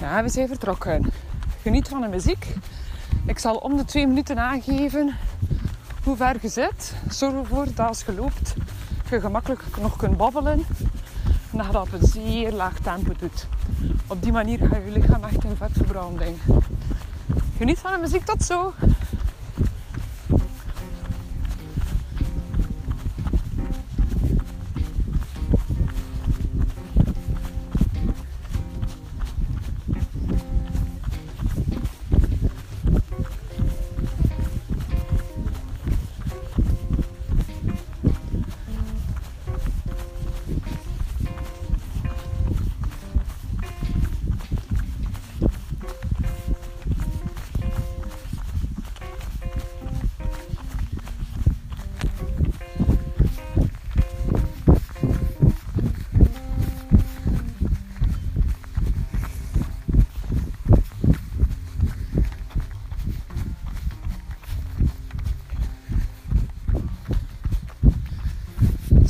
Ja, we zijn vertrokken. Geniet van de muziek. Ik zal om de twee minuten aangeven hoe ver je zit. Zorg ervoor dat als je loopt, je gemakkelijk nog kunt babbelen. En dat je dat op een zeer laag tempo doet. Op die manier ga je lichaam echt in vetverbranding. Geniet van de muziek, tot zo!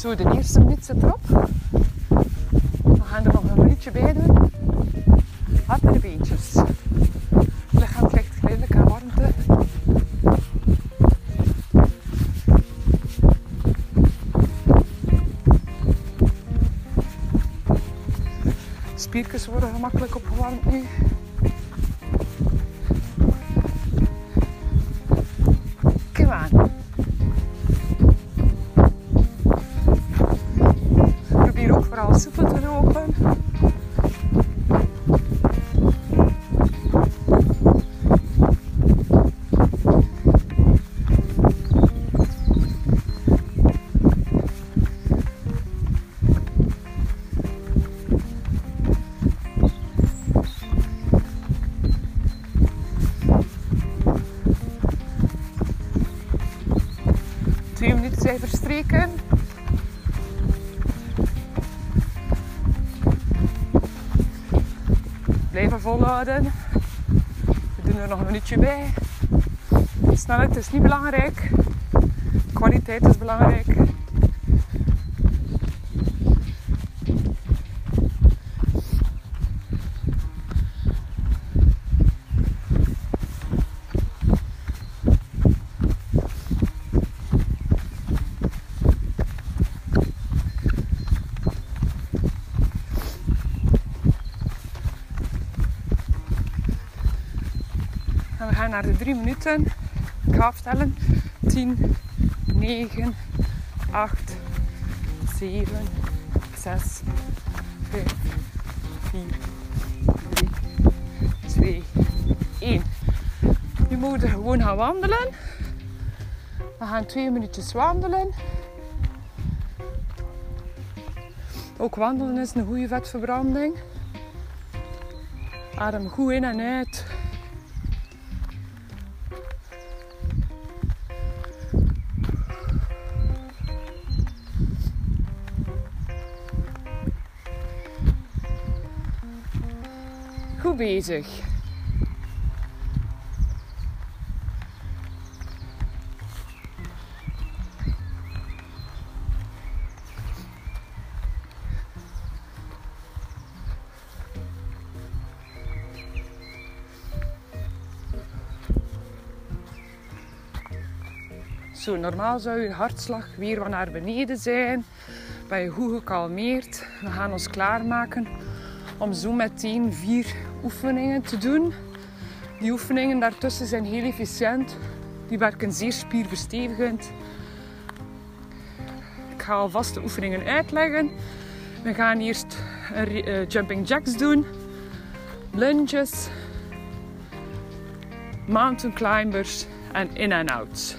Zo, de eerste zit erop. We gaan er nog een minuutje bij doen. Naar de beentjes. Het lichaam krijgt geleidelijk aan warmte. Spiertjes worden gemakkelijk opgewarmd fun. čebe, snanek tesni bila rek, kvalitete zbila rek. Naar de drie minuten. Ik ga aftellen. 10, 9, 8, 7, 6, 5, 4, 3, 2, 1. Nu mogen we gewoon gaan wandelen. We gaan twee minuutjes wandelen. Ook wandelen is een goede vetverbranding. Adem goed in en uit. Goed bezig. Zo, normaal zou je hartslag weer wat naar beneden zijn. Ben je goed gekalmeerd. We gaan ons klaarmaken om zo meteen vier oefeningen te doen. Die oefeningen daartussen zijn heel efficiënt. Die werken zeer spierverstevigend. Ik ga alvast de oefeningen uitleggen. We gaan eerst uh, jumping jacks doen, lunges, mountain climbers en in en outs.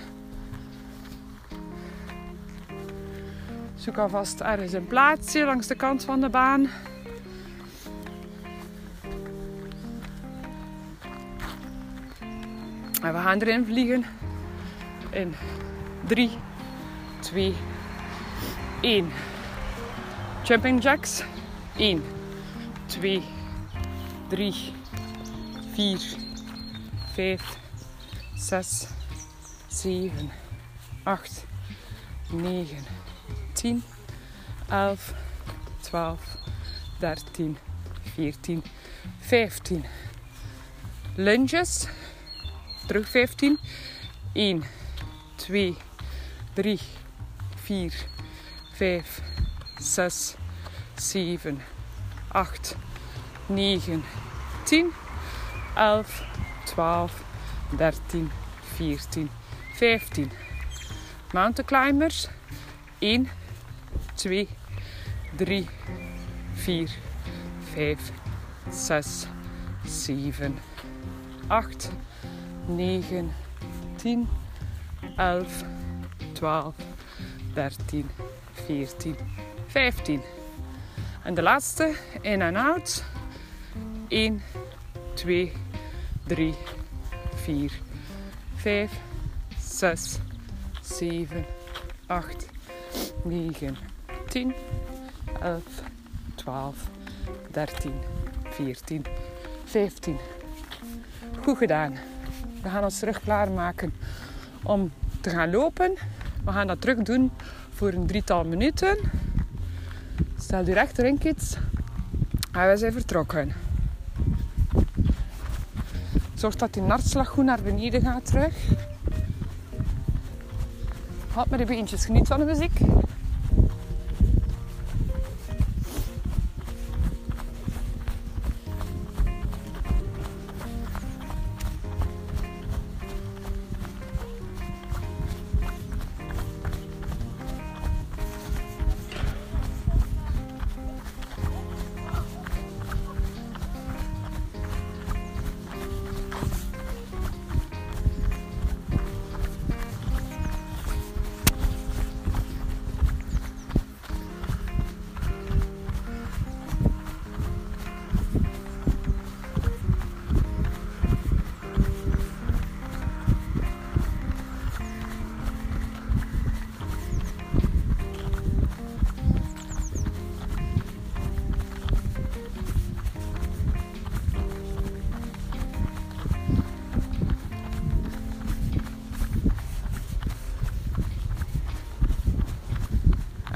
Zoek alvast ergens een plaatsje langs de kant van de baan. En we gaan erin vliegen. In 3, 2, 1. Jumping jacks. 1, 2, 3, 4, 5, 6, 7, 8, 9, 10, 11, 12, 13, 14, 15. Lunges. Terug 15. 1, 2, 3, 4, 5, 6, 7, 8, 9, 10, 11, 12, 13, 14, 15. Mountain climbers. 1, 2, 3, 4, 5, 6, 7, 8, 9, 10, 11, 12, 13, 14, 15. En de laatste, in en out. 1, 2, 3, 4, 5, 6, 7, 8, 9, 10, 11, 12, 13, 14, 15. Goed gedaan. We gaan ons terug klaarmaken om te gaan lopen. We gaan dat terug doen voor een drietal minuten. Stel je recht erin, kids. En we zijn vertrokken. Zorg dat die hartslag goed naar beneden gaat terug. Houd met de beentjes, geniet van de muziek.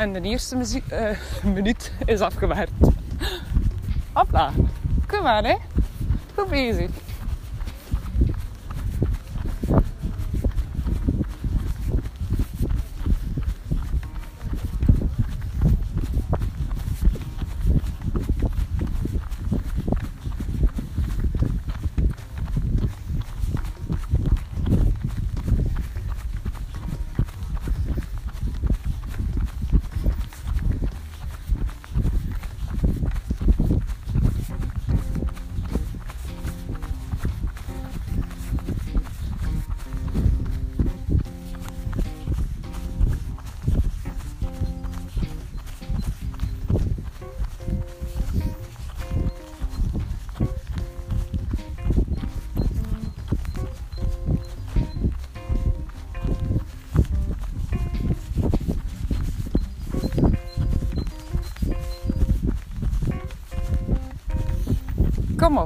En de eerste muziek, uh, minuut is afgewerkt. Hopla. Kom maar, hè. Goed bezig.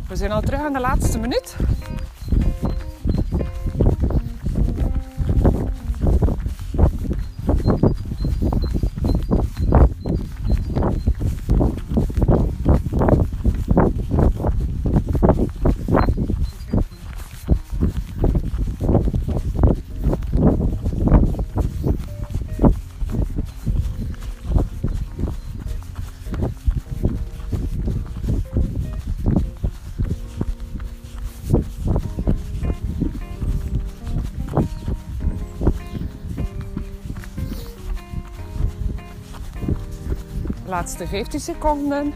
We zijn al terug aan de laatste minuut. Laatste 15 seconden.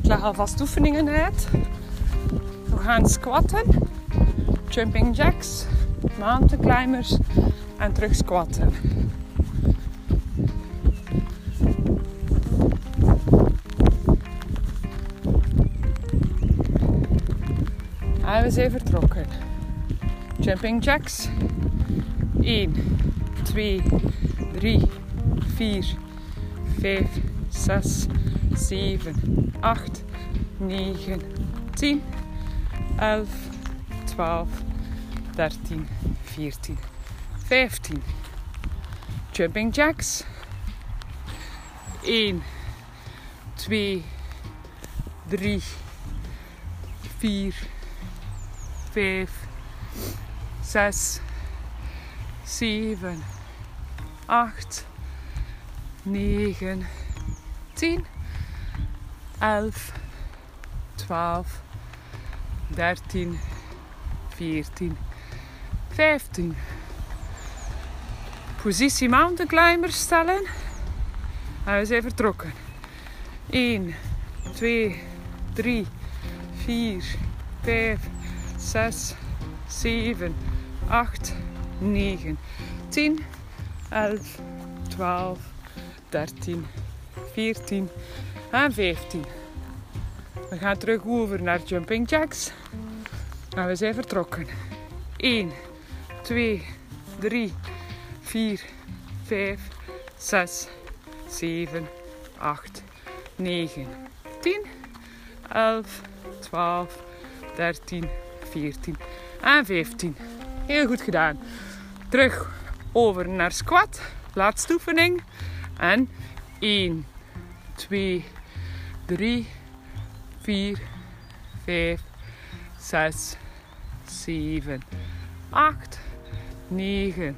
Ik leg alvast oefeningen uit. We gaan squatten, jumping jacks, mountain climbers en terug squatten. En we zijn vertrokken. Jumping jacks. 1, 2, 3, 4, 5, 6, 7, 8, 9, 10, 11, 12, 13, 14, 15. Jumping jacks. 1, 2, 3, 4, 5, 6, 7, 8, 9, 10, 11, 12, 13, 14, 15. Positie mountain climber stellen. En we zijn vertrokken. 1, 2, 3, 4, 5, 6, 7, 8, 9, 10, 11, 12, 13, 14 en 15. We gaan terug over naar jumping jacks. En we zijn vertrokken. 1, 2, 3, 4, 5, 6, 7, 8, 9, 10, 11, 12, 13, 14 en 15. Heel goed gedaan. Terug over naar squat. Laatste oefening. En 1, 2, 3, 4, 5, 6, 7, 8, 9,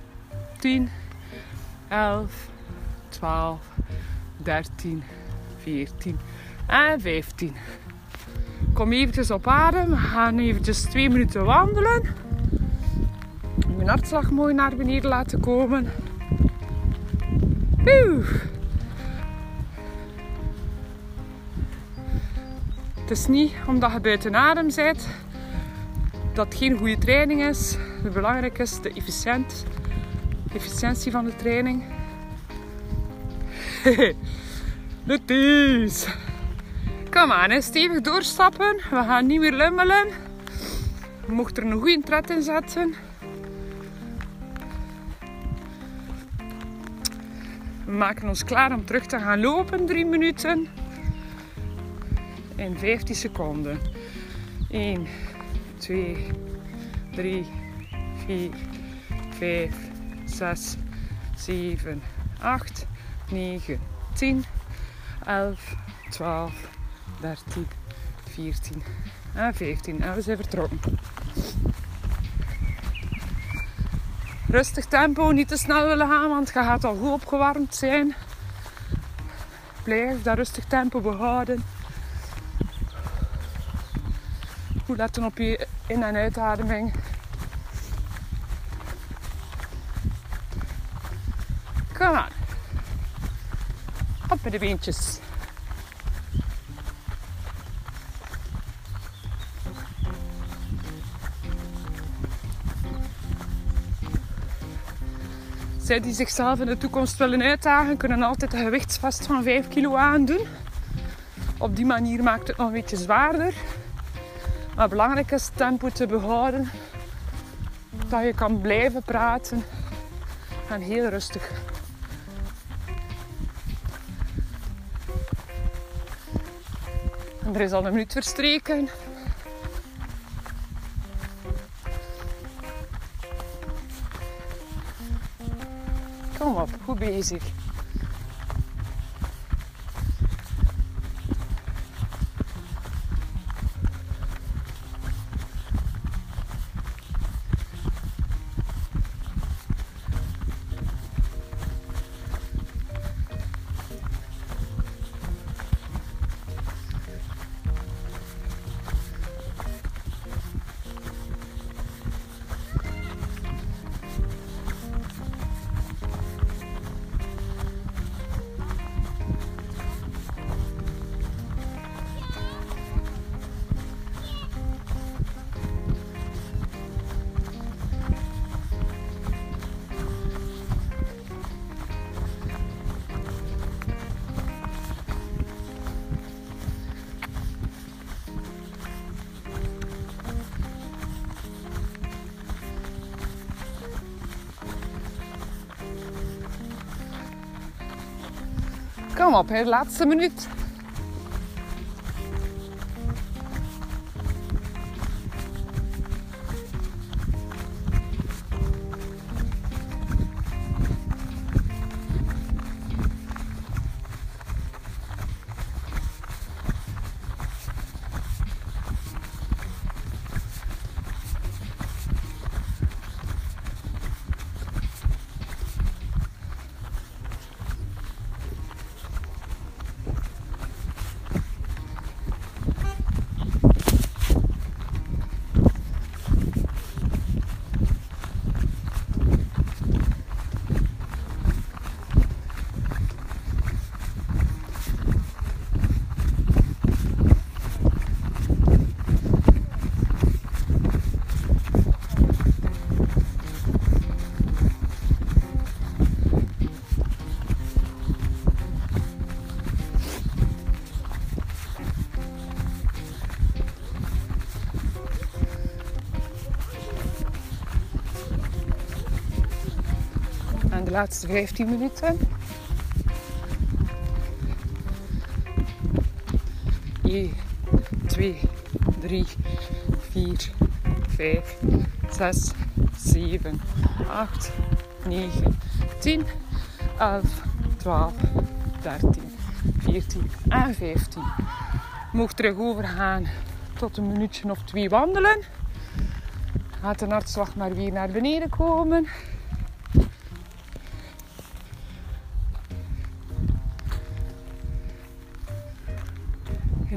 10, 11, 12, 13, 14 en 15. Kom eventjes op adem. We gaan eventjes twee minuten wandelen. Mijn hartslag mooi naar beneden laten komen. Het is niet omdat je buiten adem bent dat het geen goede training is. Het belangrijk is de efficiënt, efficiëntie van de training. Luties! Kom aan, stevig doorstappen. We gaan niet meer lummelen. Mocht er een goede tred in zetten. We maken ons klaar om terug te gaan lopen. 3 minuten. In 15 seconden. 1, 2, 3, 4, 5, 6, 7, 8, 9, 10, 11, 12, 13, 14 en 15. En we zijn vertrokken. Rustig tempo, niet te snel willen gaan, want je gaat al goed opgewarmd zijn. Blijf dat rustig tempo behouden. Goed letten op je in- en uitademing. Kom aan. Op de beentjes. Die zichzelf in de toekomst willen uitdagen, kunnen altijd een gewichtsvast van 5 kilo aandoen. Op die manier maakt het nog een beetje zwaarder. Maar belangrijk is tempo te behouden. Dat je kan blijven praten. En heel rustig. En er is al een minuut verstreken. Kom op, goed bezig. Kom op, hè, laatste laatste 15 minuten. 1, 2, 3, 4, 5, 6, 7, 8, 9, 10, 11, 12, 13, 14 en 15. Mocht terug overgaan tot een minuutje of twee wandelen. Gaat de hartslag maar weer naar beneden komen.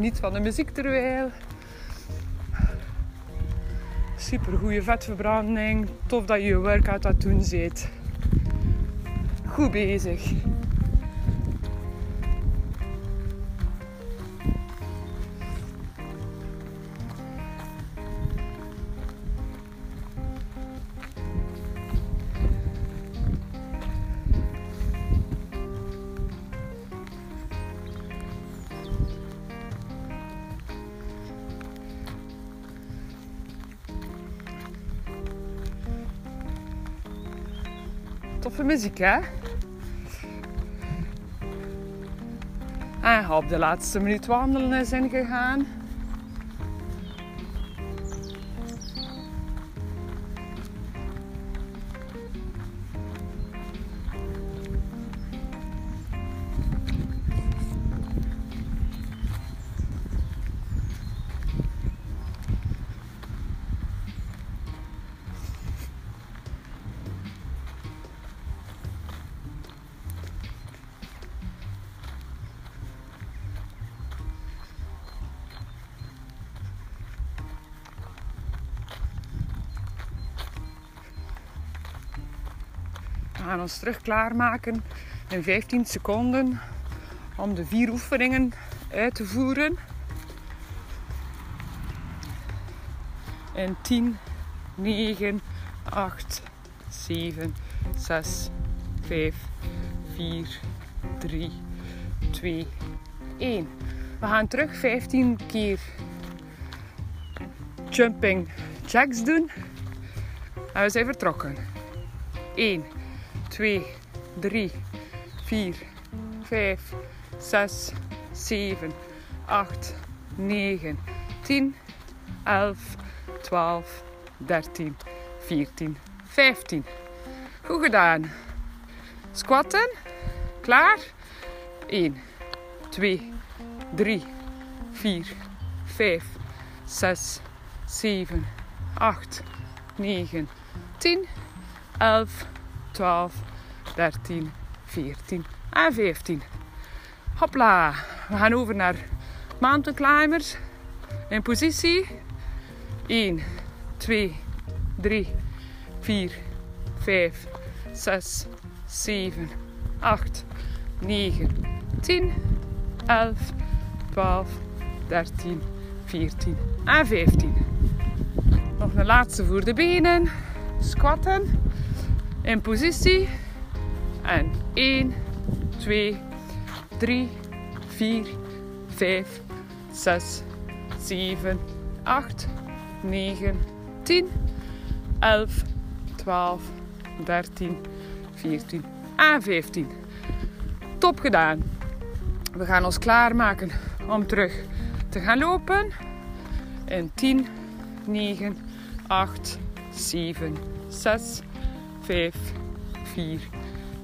Geniet van de muziek terwijl. Super goede vetverbranding. Tof dat je je workout aan doen zit. Goed bezig. Toffe muziek, hè? En op de laatste minuut wandelen is ingegaan. Gaan ons terug klaarmaken in 15 seconden om de vier oefeningen uit te voeren. In 10, 9, 8, 7, 6, 5, 4, 3, 2, 1. We gaan terug 15 keer jumping jacks doen. En we zijn vertrokken. 1, 2, 3, 4, 5, 6, 7, 8, 9, 10, 11, 12, 13, 14, 15. Goed gedaan. Squatten. Klaar. 1, 2, 3, 4, 5, 6, 7, 8, 9, 10, 11, 12, 13, 14 en 15. Hopla. We gaan over naar mountain climbers. In positie. 1, 2, 3, 4, 5, 6, 7, 8, 9, 10, 11, 12, 13, 14 en 15. Nog een laatste voor de benen. Squatten. In positie. En 1, 2, 3, 4, 5, 6, 7, 8, 9, 10, 11, 12, 13, 14 en 15. Top gedaan. We gaan ons klaarmaken om terug te gaan lopen. In 10, 9, 8, 7, 6, 5, 4,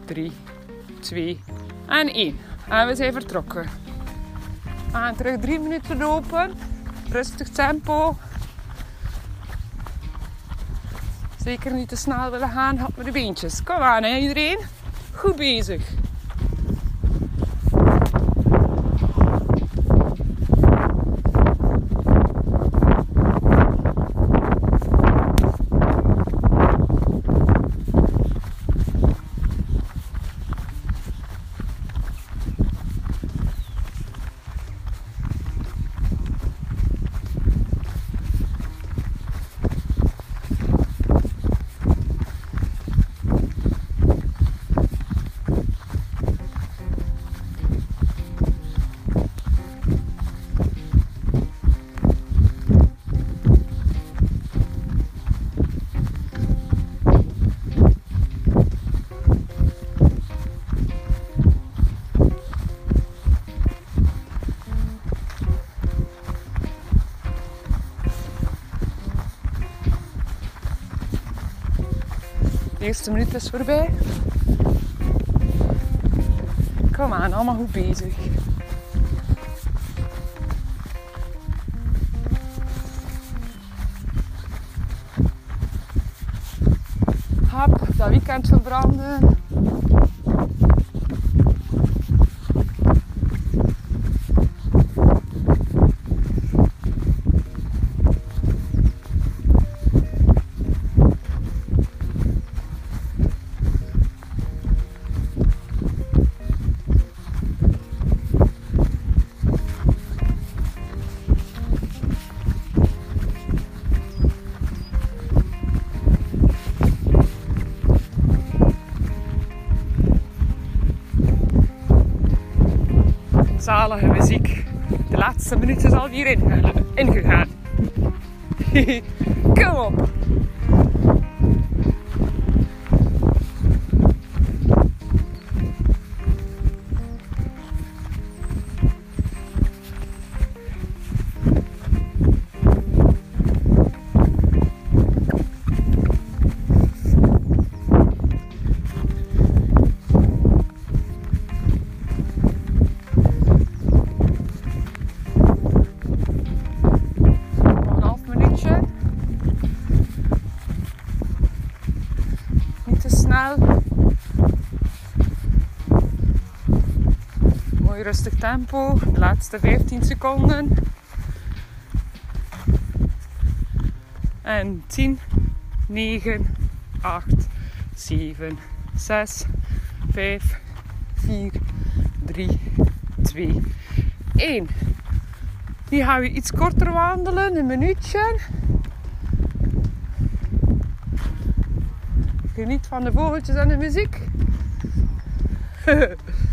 3, 2 en 1. En we zijn vertrokken. We terug 3 minuten lopen. Rustig tempo. Zeker niet te snel willen gaan. Hap met de beentjes. Kom aan hè, iedereen. Goed bezig. De eerste minuut is voorbij. Kom aan, allemaal goed bezig. Hap, dat weekend verbranden. Laatste minuut is alweer ingegaan. Kom rustig tempo. De laatste 15 seconden. En 10, 9, 8, 7, 6, 5, 4, 3, 2, 1. Die gaan we iets korter wandelen, een minuutje. Geniet van de vogeltjes en de muziek.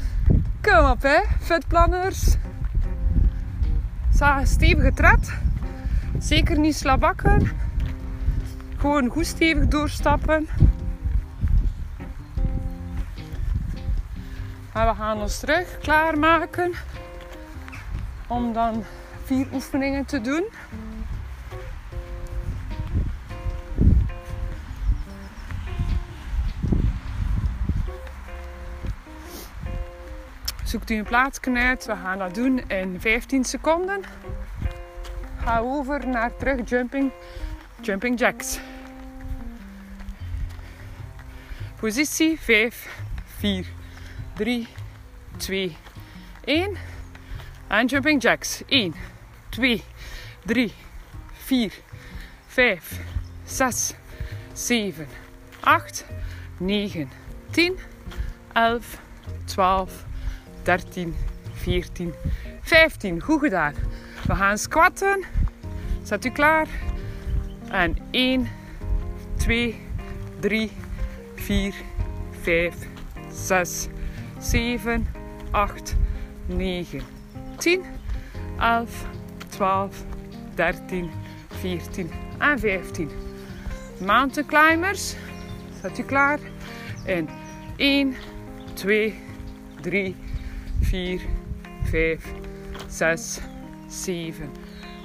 Kom op, hè, vetplanners. Stevige tred. Zeker niet slabakken. Gewoon goed stevig doorstappen. En we gaan ons terug klaarmaken om dan vier oefeningen te doen. Zoekt u een plaats uit. We gaan dat doen in 15 seconden. Ga over naar terug jumping, jumping jacks. Positie 5, 4, 3, 2, 1. En jumping jacks. 1, 2, 3, 4, 5, 6, 7, 8, 9, 10, 11, 12, 13, 14, 15. Goed gedaan. We gaan squatten. Zet u klaar. En 1, 2, 3, 4, 5, 6, 7, 8, 9, 10, 11, 12, 13, 14 en 15. Mountain climbers. Zet u klaar. En 1, 2, 3, 4, 5, 6, 7,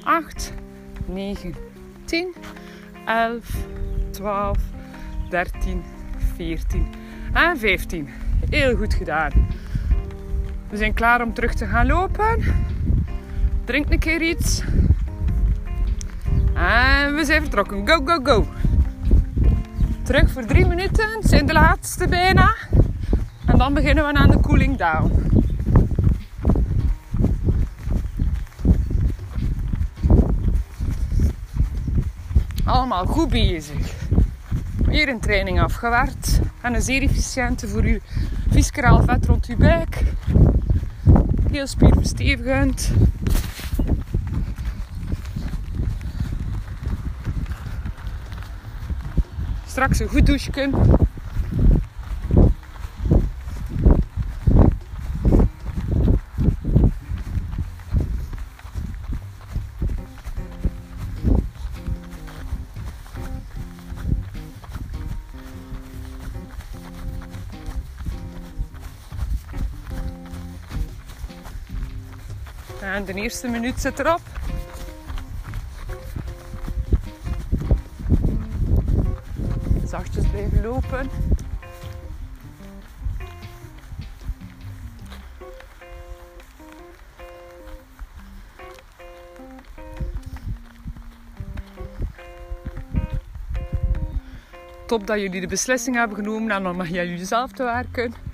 8, 9, 10, 11, 12, 13, 14 en 15. Heel goed gedaan. We zijn klaar om terug te gaan lopen. Drink een keer iets. En we zijn vertrokken. Go, go, go. Terug voor drie minuten. Het zijn de laatste bijna. En dan beginnen we aan de cooling down. Allemaal goed bezig. Weer een training afgewerkt. En een zeer efficiënte voor uw visceraal vet rond uw buik. Heel spierverstevigend. Straks een goed douchen. En de eerste minuut zit erop. Zachtjes blijven lopen. Top dat jullie de beslissing hebben genomen en dan mag jij jullie zelf te werken.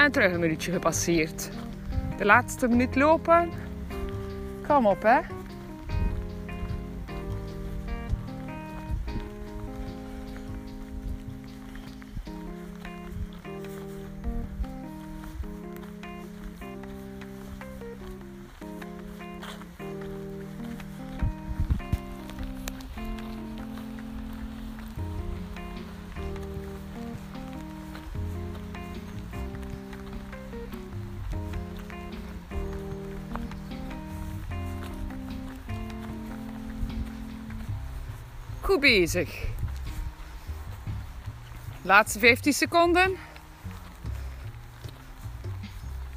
En terug een minuutje gepasseerd. De laatste minuut lopen. Kom op, hè. Bezig. Laatste 15 seconden.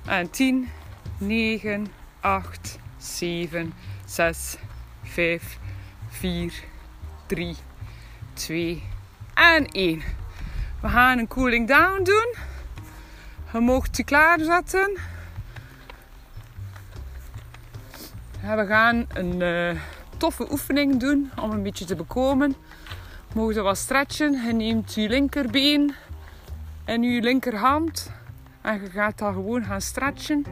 En 10, 9, 8, 7, 6, 5, 4, 3, 2 en 1. We gaan een cooling down doen. Je mocht je klaarzetten. En we gaan een uh, toffe oefening doen om een beetje te bekomen. Mogen wat stretchen. Je neemt je linkerbeen en je linkerhand en je gaat dan gewoon gaan stretchen.